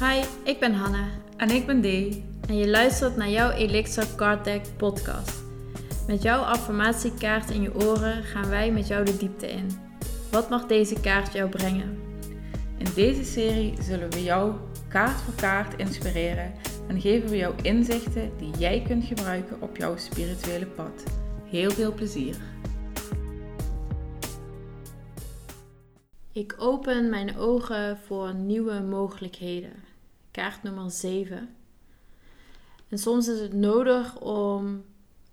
Hi, ik ben Hanna En ik ben Dee. en je luistert naar jouw Elixir Card Deck podcast. Met jouw affirmatiekaart in je oren gaan wij met jou de diepte in. Wat mag deze kaart jou brengen? In deze serie zullen we jou kaart voor kaart inspireren en geven we jou inzichten die jij kunt gebruiken op jouw spirituele pad. Heel veel plezier. Ik open mijn ogen voor nieuwe mogelijkheden. Kaart nummer 7. En soms is het nodig om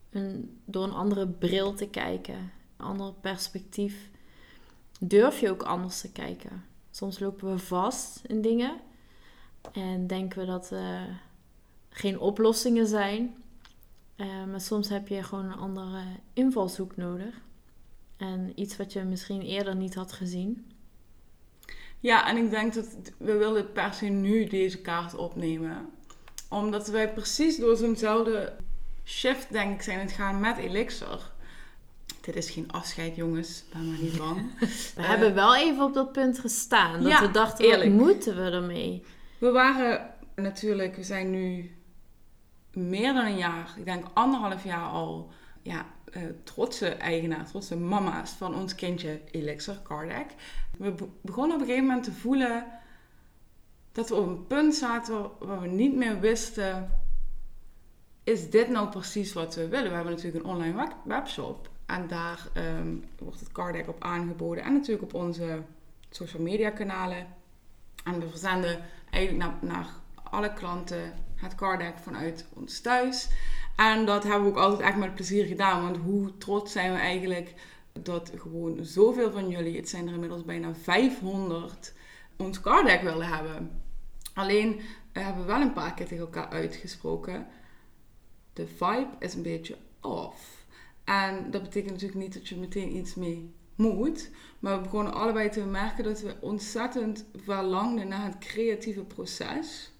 een, door een andere bril te kijken, een ander perspectief. Durf je ook anders te kijken. Soms lopen we vast in dingen en denken we dat er geen oplossingen zijn. Eh, maar soms heb je gewoon een andere invalshoek nodig. En iets wat je misschien eerder niet had gezien. Ja, en ik denk dat we willen per se nu deze kaart opnemen. Omdat wij precies door zo'nzelfde shift, denk ik, zijn het gaan met Elixir. Dit is geen afscheid, jongens. Ben maar niet bang. We Eh, hebben wel even op dat punt gestaan. Dat ja, we dachten, eerlijk. wat moeten we ermee? We waren natuurlijk, we zijn nu meer dan een jaar, ik denk anderhalf jaar al, ja, eh, trotse eigenaar, trotse mama's van ons kindje Elixir Kardec. We be- begonnen op een gegeven moment te voelen dat we op een punt zaten waar we niet meer wisten, is dit nou precies wat we willen? We hebben natuurlijk een online web- webshop en daar ehm, wordt het Kardec op aangeboden en natuurlijk op onze social media kanalen. En we verzenden eigenlijk naar, naar alle klanten het carddeck vanuit ons thuis. En dat hebben we ook altijd echt met plezier gedaan. Want hoe trots zijn we eigenlijk dat gewoon zoveel van jullie, het zijn er inmiddels bijna 500, ons carddeck willen hebben. Alleen hebben we wel een paar keer tegen elkaar uitgesproken. De vibe is een beetje off. En dat betekent natuurlijk niet dat je meteen iets mee moet. Maar we begonnen allebei te merken dat we ontzettend verlangden naar het creatieve proces.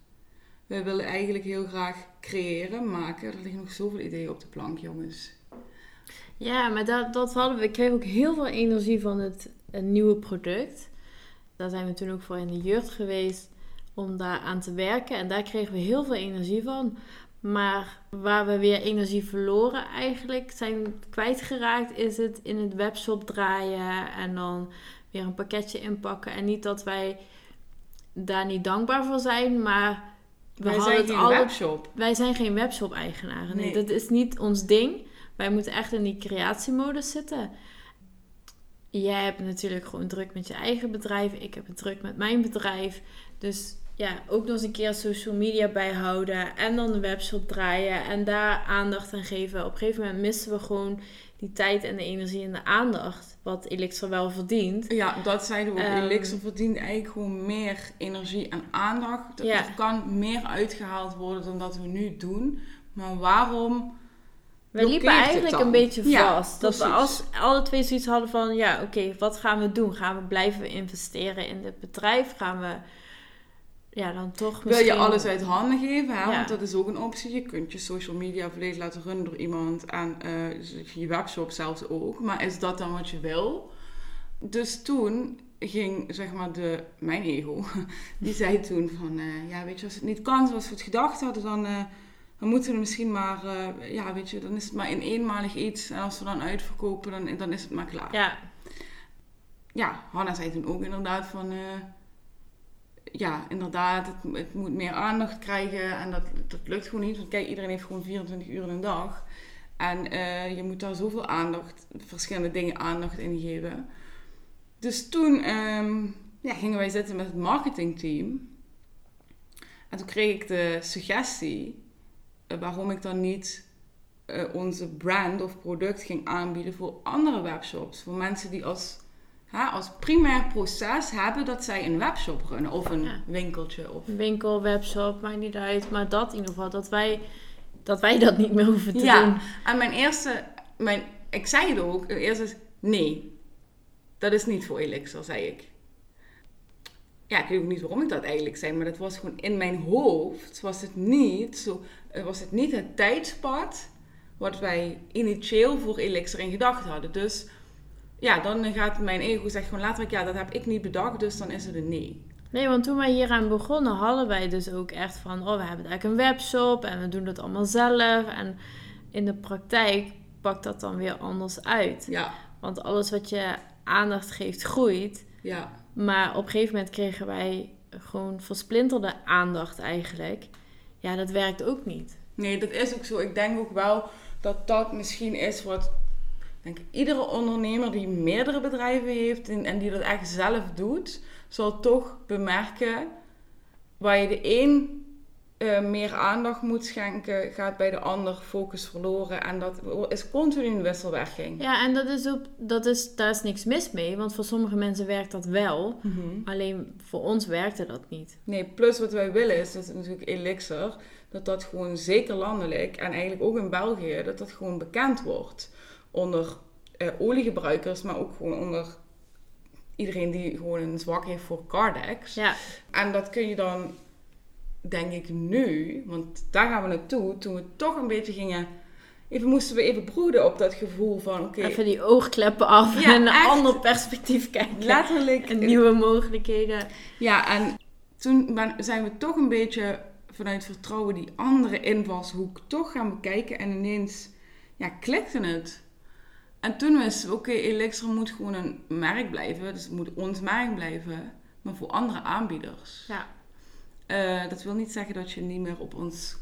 We willen eigenlijk heel graag creëren, maken. Er liggen nog zoveel ideeën op de plank, jongens. Ja, maar dat, dat hadden we. Ik kreeg ook heel veel energie van het, het nieuwe product. Daar zijn we toen ook voor in de jeugd geweest om daar aan te werken. En daar kregen we heel veel energie van. Maar waar we weer energie verloren eigenlijk zijn kwijtgeraakt, is het in het webshop draaien en dan weer een pakketje inpakken. En niet dat wij daar niet dankbaar voor zijn, maar we Wij zijn het geen altijd webshop. wij zijn geen webshop-eigenaren. Nee, Nee. dat is niet ons ding. Wij moeten echt in die creatiemodus zitten. Jij hebt natuurlijk gewoon druk met je eigen bedrijf. Ik heb het druk met mijn bedrijf. Dus ja, ook nog eens een keer social media bijhouden. En dan de webshop draaien. En daar aandacht aan geven. Op een gegeven moment missen we gewoon die tijd en de energie en de aandacht. Wat Elixir wel verdient. Ja, dat zeiden we ook. Ehm. Elixir verdient eigenlijk gewoon meer energie en aandacht. Er- Ja. Kan meer uitgehaald worden dan dat we nu doen. Maar waarom We liepen eigenlijk een beetje Ja, vast. dat we als alle twee zoiets hadden van, ja, oké, wat gaan we doen? Gaan we blijven investeren in dit bedrijf? Gaan we, ja, dan toch Wil misschien... je alles uit handen geven? Hè? Ja. Want dat is ook een optie. Je kunt je social media volledig laten runnen door iemand. En eh, je webshop zelfs ook. Maar is dat dan wat je wil? Dus toen ging, zeg maar, de, mijn ego. Die zei toen van... eh, ja, weet je, als het niet kan zoals we het gedacht hadden... dan, eh, dan moeten we misschien maar... ja, weet je, dan is het maar in eenmalig iets. En als we dan uitverkopen, dan, dan is het maar klaar Ja, ja, Hanna zei toen ook inderdaad van... ja, inderdaad, het, het moet meer aandacht krijgen en dat, dat lukt gewoon niet. Want kijk, iedereen heeft gewoon 24 uur in een dag. En eh, je moet daar zoveel aandacht, verschillende dingen aandacht in geven. Dus toen ehm, ja, gingen wij zitten met het marketingteam. En toen kreeg ik de suggestie eh, waarom ik dan niet eh, onze brand of product ging aanbieden voor andere webshops. Voor mensen die als, hè, als primair proces hebben dat zij een webshop runnen of een Ja. winkeltje. Of... winkel, webshop, maakt niet uit. Maar dat in ieder geval, dat wij dat, wij dat niet meer hoeven te Ja, doen. en mijn eerste, mijn, ik zei het ook, eerst is nee, dat is niet voor Elixir, zei ik. Ja, ik weet ook niet waarom ik dat eigenlijk zei, maar dat was gewoon in mijn hoofd, was het niet, zo, was het, niet het tijdspad wat wij initieel voor Elixir in gedacht hadden. Dus ja, dan gaat mijn ego zeggen gewoon later, ja, dat heb ik niet bedacht, dus dan is het een nee. Nee, want toen wij hier aan begonnen, hadden wij dus ook echt van... Oh, we hebben eigenlijk een webshop en we doen dat allemaal zelf. En in de praktijk pakt dat dan weer anders uit. Ja, Want alles wat je aandacht geeft, groeit. ja. Maar op een gegeven moment kregen wij gewoon versplinterde aandacht eigenlijk. Ja, dat werkt ook niet. Nee, dat is ook zo. Ik denk ook wel dat dat misschien is wat... Ik denk, iedere ondernemer die meerdere bedrijven heeft en, en die dat echt zelf doet, zal toch bemerken waar je de een eh, meer aandacht moet schenken, gaat bij de ander focus verloren. En dat is continu een wisselwerking. Ja, en dat is ook, dat is, daar is niks mis mee. Want voor sommige mensen werkt dat wel. Mhm. Alleen voor ons werkte dat niet. Nee, plus wat wij willen is, dat is natuurlijk Elixir, dat dat gewoon zeker landelijk en eigenlijk ook in België, dat dat gewoon bekend wordt onder eh, oliegebruikers, maar ook gewoon onder iedereen die gewoon een zwak heeft voor Cardex. Ja, En dat kun je dan, denk ik nu, want daar gaan we naartoe, toen we toch een beetje gingen, even moesten we even broeden op dat gevoel van, oké, even die oogkleppen af Ja, en een echt. ander perspectief kijken. letterlijk En nieuwe mogelijkheden. Ja, en toen ben- zijn we toch een beetje vanuit vertrouwen die andere invalshoek toch gaan bekijken. En ineens ja, klikte het. En toen wisten we, oké, Elixir moet gewoon een merk blijven. Dus het moet ons merk blijven. Maar voor andere aanbieders. Ja. Eh, dat wil niet zeggen dat je niet meer op ons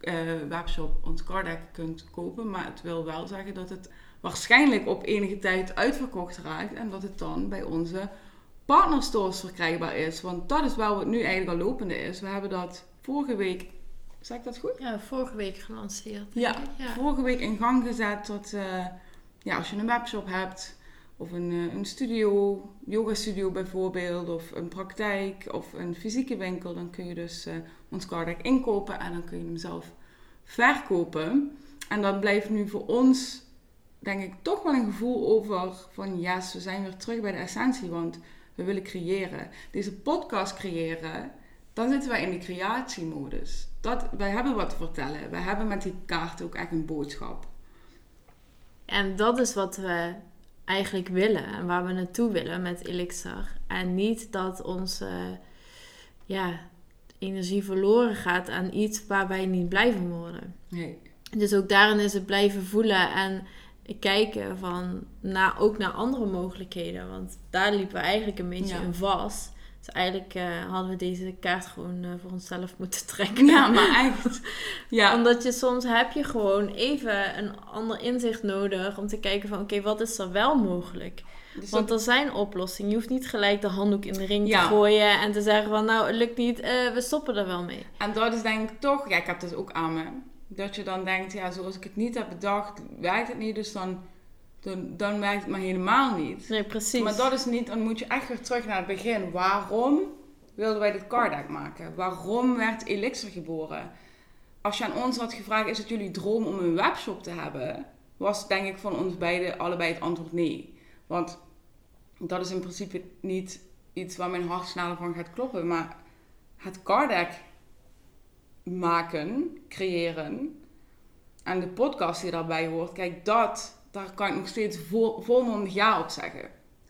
eh, webshop ons carddeck kunt kopen. Maar het wil wel zeggen dat het waarschijnlijk op enige tijd uitverkocht raakt. En dat het dan bij onze partnerstores verkrijgbaar is. Want dat is wel wat nu eigenlijk al lopende is. We hebben dat vorige week, zeg ik dat goed? ja, vorige week gelanceerd. Ja, vorige week in gang gezet eh, ja, als je een webshop hebt of een, eh, een studio, yoga studio bijvoorbeeld, of een praktijk of een fysieke winkel, dan kun je dus eh, ons carddeck inkopen en dan kun je hem zelf verkopen. En dat blijft nu voor ons, denk ik, toch wel een gevoel over van yes, we zijn weer terug bij de essentie, want we willen creëren. Deze podcast creëren, dan zitten wij in de creatiemodus. Dat, wij hebben wat te vertellen. Wij hebben met die kaart ook echt een boodschap. En dat is wat we eigenlijk willen en waar we naartoe willen met Elixir. En niet dat onze ja, energie verloren gaat aan iets waar wij niet blij van worden. Nee. Dus ook daarin is het blijven voelen en kijken van, na, ook naar andere mogelijkheden. Want daar liepen we eigenlijk een beetje Ja. in vast. Dus eigenlijk eh, hadden we deze kaart gewoon eh, voor onszelf moeten trekken. Ja, maar echt. Ja, Omdat je soms heb je gewoon even een ander inzicht nodig om te kijken van oké, wat is er wel mogelijk? dus Want dat- er zijn oplossingen. Je hoeft niet gelijk de handdoek in de ring Ja. te gooien en te zeggen van nou, het lukt niet, eh, we stoppen er wel mee. en dat is denk ik toch, ja, ik heb dat ook aan me. Dat je dan denkt, ja, zoals ik het niet heb bedacht, werkt het niet. Dus dan, dan, dan werkt het maar helemaal niet. Nee, precies. Maar dat is niet, dan moet je echt weer terug naar het begin. Waarom wilden wij dit card maken? Waarom werd Elixir geboren? Als je aan ons had gevraagd, is het jullie droom om een webshop te hebben? Was denk ik van ons beiden allebei het antwoord nee. Want dat is in principe niet iets waar mijn hart sneller van gaat kloppen. Maar het card deck maken, creëren en de podcast die daarbij hoort, kijk dat, daar kan ik nog steeds vol, volmondig ja op zeggen.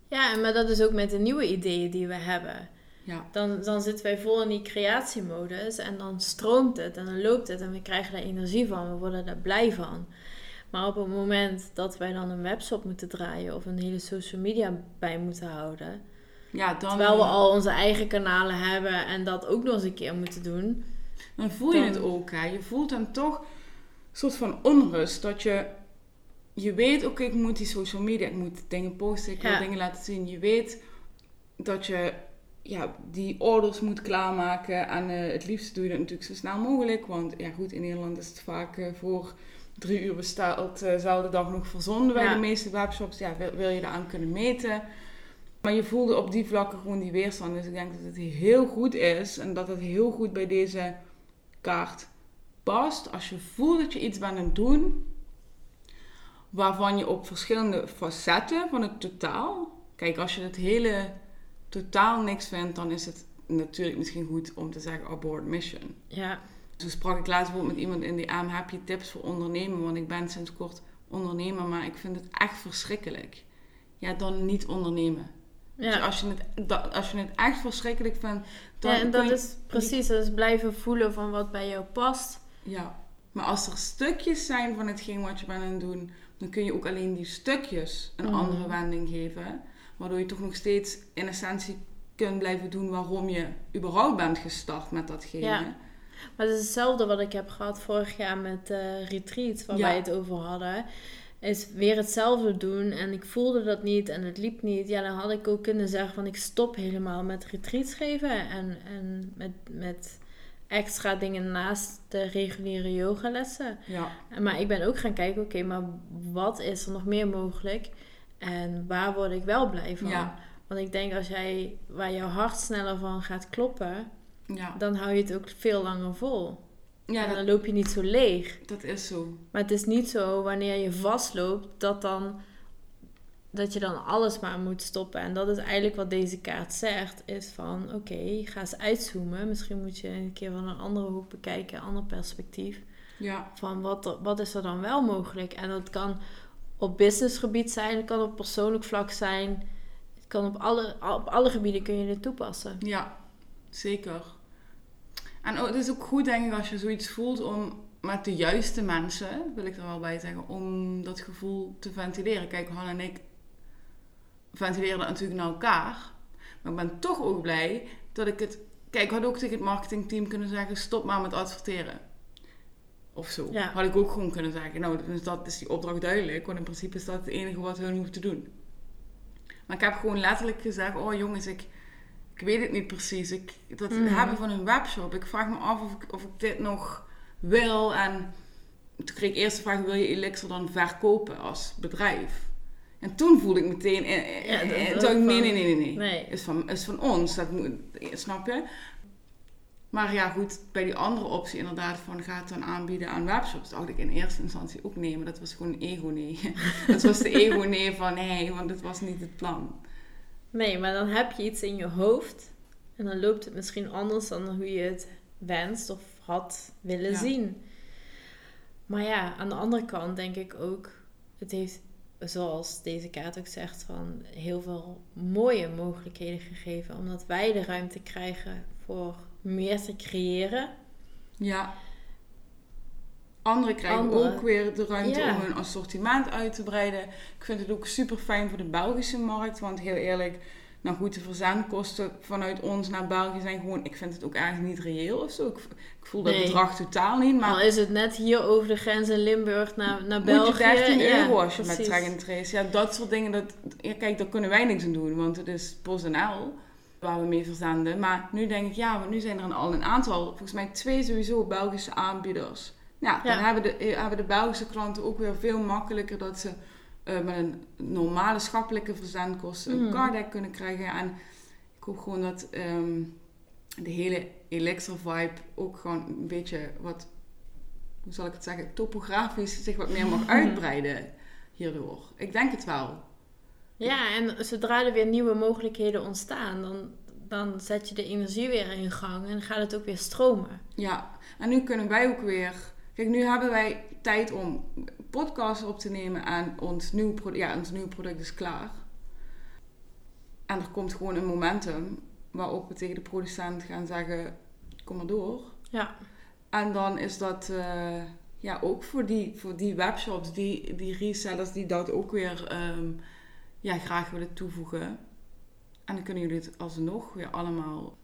Ja, maar dat is ook met de nieuwe ideeën die we hebben. Ja. Dan, dan zitten wij vol in die creatiemodus en dan stroomt het en dan loopt het en we krijgen daar energie van, we worden daar blij van. Maar op het moment dat wij dan een webshop moeten draaien of een hele social media bij moeten houden, Ja, dan, terwijl we al onze eigen kanalen hebben en dat ook nog eens een keer moeten doen. dan voel je dan- het ook. Hè. Je voelt dan toch een soort van onrust. Dat je, je weet, oké, ik moet die social media, ik moet dingen posten, ik wil dingen laten zien. Je weet dat je ja, die orders moet klaarmaken. En eh, het liefst doe je dat natuurlijk zo snel mogelijk. Want ja, goed, in Nederland is het vaak eh, voor drie uur besteld, eh, dezelfde dag nog verzonden bij Ja. de meeste webshops. Ja, wil, wil je daaraan kunnen meten. Maar je voelde op die vlakken gewoon die weerstand. Dus ik denk dat het heel goed is en dat het heel goed bij deze kaart past. Als je voelt dat je iets bent aan het doen, waarvan je op verschillende facetten van het totaal. Kijk, als je het hele totaal niks vindt, dan is het natuurlijk misschien goed om te zeggen abort mission. Ja, Zo sprak ik laatst bijvoorbeeld met iemand in die AM, heb je tips voor ondernemen? Want ik ben sinds kort ondernemer, maar ik vind het echt verschrikkelijk. Ja, dan niet ondernemen. Dus Ja, als, je het, dat, als je het echt verschrikkelijk vindt, dan ja en dat je- is precies, dat is blijven voelen van wat bij jou past. Ja, maar als er stukjes zijn van hetgeen wat je bent aan het doen, dan kun je ook alleen die stukjes een Mhm. andere wending geven. Waardoor je toch nog steeds in essentie kunt blijven doen waarom je überhaupt bent gestart met datgene. Ja. Maar het is hetzelfde wat ik heb gehad vorig jaar met eh retreat, waar Ja. wij het over hadden. Is weer hetzelfde doen en ik voelde dat niet en het liep niet. Ja, dan had ik ook kunnen zeggen van ik stop helemaal met retreats geven en, en met, met extra dingen naast de reguliere yogalessen. Ja, Maar ik ben ook gaan kijken, oké, maar wat is er nog meer mogelijk? En waar word ik wel blij van? Ja. Want ik denk als jij waar jouw hart sneller van gaat kloppen, ja. dan hou je het ook veel langer vol. ja en dat, dan loop je niet zo leeg. dat is zo. Maar het is niet zo wanneer je vastloopt dat dan dat je dan alles maar moet stoppen. En dat is eigenlijk wat deze kaart zegt. Is van oké, ga eens uitzoomen. Misschien moet je een keer van een andere hoek bekijken, een ander perspectief. Ja, Van wat, wat is er dan wel mogelijk? En dat kan op businessgebied zijn, het kan op persoonlijk vlak zijn. Het kan op alle, op alle gebieden kun je dit toepassen. ja, zeker. En ook- het is ook goed, denk ik, als je zoiets voelt om met de juiste mensen, wil ik er wel bij zeggen, om dat gevoel te ventileren. Kijk, Han en ik ventileren dat natuurlijk naar elkaar. Maar ik ben toch ook blij dat ik het... Kijk, ik had ook tegen het marketingteam kunnen zeggen, stop maar met adverteren. Of zo. Ja. Had ik ook gewoon kunnen zeggen, nou, is dat is die opdracht duidelijk. Want in principe is dat het enige wat hun hoeven te doen. Maar ik heb gewoon letterlijk gezegd, oh jongens, ik, ik weet het niet precies. Ik, dat Mhm. hebben van een webshop. Ik vraag me af of ik, of ik dit nog wil. En toen kreeg ik eerst de vraag, wil je Elixir dan verkopen als bedrijf? En toen voelde ik meteen, eh, Ja, eh, dat- eh, toen ik, nee, nee, nee, nee, nee. Nee. Is, van, is van ons, dat moet, snap je? Maar ja, goed, bij die andere optie inderdaad van ga het dan aanbieden aan webshops, dacht ik in eerste instantie ook nee, maar dat was gewoon een ego-nee. dat was de ego-nee van nee, want het was niet het plan. Nee, maar dan heb je iets in je hoofd. En dan loopt het misschien anders dan hoe je het wenst of had willen Ja. zien. Maar ja, aan de andere kant denk ik ook, het heeft, zoals deze kaart ook zegt, van heel veel mooie mogelijkheden gegeven. Omdat wij de ruimte krijgen voor meer te creëren. Ja. Anderen krijgen Anderen. ook weer de ruimte Ja. om hun assortiment uit te breiden. Ik vind het ook super fijn voor de Belgische markt. Want heel eerlijk, nou goed, de verzendkosten vanuit ons naar België zijn gewoon... Ik vind het ook eigenlijk niet reëel of zo. Ik, ik voel dat Nee. bedrag totaal niet. Maar Al is het net hier over de grens in Limburg naar, naar moet België. je 13 Ja, euro als je met track and trace. Ja, dat soort dingen, dat, ja, kijk, daar kunnen wij niks aan doen. Want het is PostNL waar we mee verzenden. Maar nu denk ik, ja, want nu zijn er een- al een aantal, volgens mij twee sowieso Belgische aanbieders. Ja, dan Ja. Hebben, de, eh, hebben de Belgische klanten ook weer veel makkelijker dat ze eh, met een normale schappelijke verzendkosten een Mhm. card deck kunnen krijgen. En ik hoop gewoon dat ehm, de hele Elixir vibe ook gewoon een beetje wat, hoe zal ik het zeggen, topografisch zich wat meer mag uitbreiden hierdoor. Ik denk het wel. Ja, en zodra er weer nieuwe mogelijkheden ontstaan, dan, dan zet je de energie weer in gang en gaat het ook weer stromen. Ja, en nu kunnen wij ook weer. Kijk, nu hebben wij tijd om podcasts op te nemen en ons nieuwe, pro- ja, ons nieuwe product is klaar. En er komt gewoon een momentum waarop we tegen de producent gaan zeggen: kom maar door. Ja, En dan is dat eh, ja, ook voor die, voor die webshops, die, die resellers die dat ook weer ehm, ja, graag willen toevoegen. En dan kunnen jullie het alsnog weer allemaal,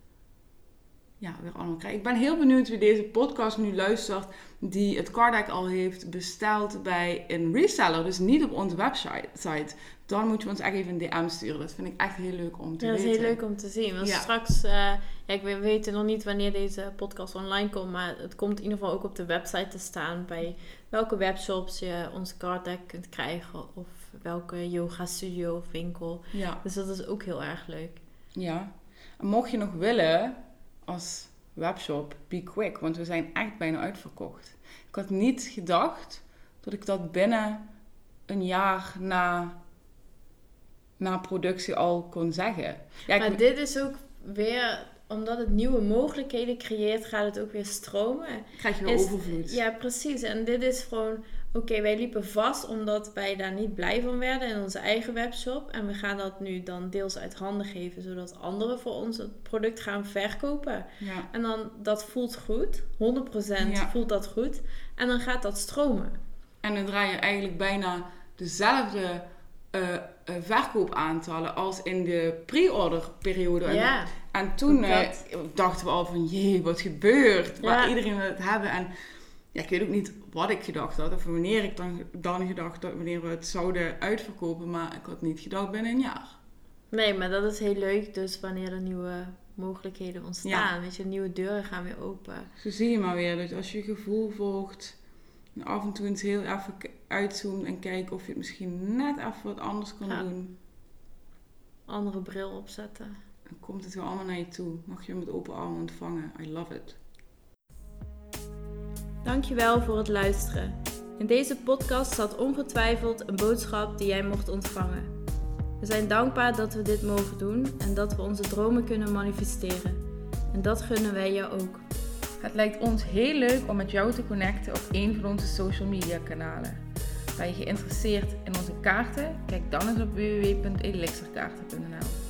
ja, weer allemaal krijgen. Ik ben heel benieuwd wie deze podcast nu luistert, die het card deck al heeft besteld bij een reseller, dus niet op onze website. Dan moet je ons echt even een DM sturen. Dat vind ik echt heel leuk om te ja dat is weten. heel leuk om te zien. Want Ja. straks, eh, ja, ik weet- we weten nog niet wanneer deze podcast online komt, maar het komt in ieder geval ook op de website te staan bij welke webshops je onze card deck kunt krijgen of welke yoga studio of winkel. Ja. Dus dat is ook heel erg leuk. Ja. En mocht je nog willen als webshop, be quick, want we zijn echt bijna uitverkocht. Ik had niet gedacht dat ik dat binnen een jaar na, na productie al kon zeggen. Ja, ik- Maar dit is ook weer, omdat het nieuwe mogelijkheden creëert, gaat het ook weer stromen. krijg je is- overvloed. Ja, precies. En dit is gewoon, Oké, wij liepen vast omdat wij daar niet blij van werden in onze eigen webshop. En we gaan dat nu dan deels uit handen geven, zodat anderen voor ons het product gaan verkopen. Ja. En dan, dat voelt goed. 100% Ja. voelt dat goed. En dan gaat dat stromen. En dan draai je eigenlijk bijna dezelfde eh, verkoopaantallen als in de pre-order periode. En- Ja, En toen eh, dachten we al van, jee, wat gebeurt? Waar iedereen wil het hebben. En ja, ik weet ook niet wat ik gedacht had. Of wanneer ik dan, dan gedacht had, wanneer we het zouden uitverkopen. Maar ik had niet gedacht binnen een jaar. nee, maar dat is heel leuk. Dus wanneer er nieuwe mogelijkheden ontstaan, weet je, nieuwe deuren gaan weer open. Zo zie je maar weer. Dus als je gevoel volgt. En af en toe eens heel even uitzoomt en kijkt of je het misschien net even wat anders kan Ja. doen. Andere bril opzetten. Dan komt het weer allemaal naar je toe. Mag je hem met open armen ontvangen. I love it. Dankjewel voor het luisteren. In deze podcast zat ongetwijfeld een boodschap die jij mocht ontvangen. We zijn dankbaar dat we dit mogen doen en dat we onze dromen kunnen manifesteren. En dat gunnen wij jou ook. Het lijkt ons heel leuk om met jou te connecten op een van onze social media kanalen. Ben je geïnteresseerd in onze kaarten? Kijk dan eens op www.elixerkaarten.nl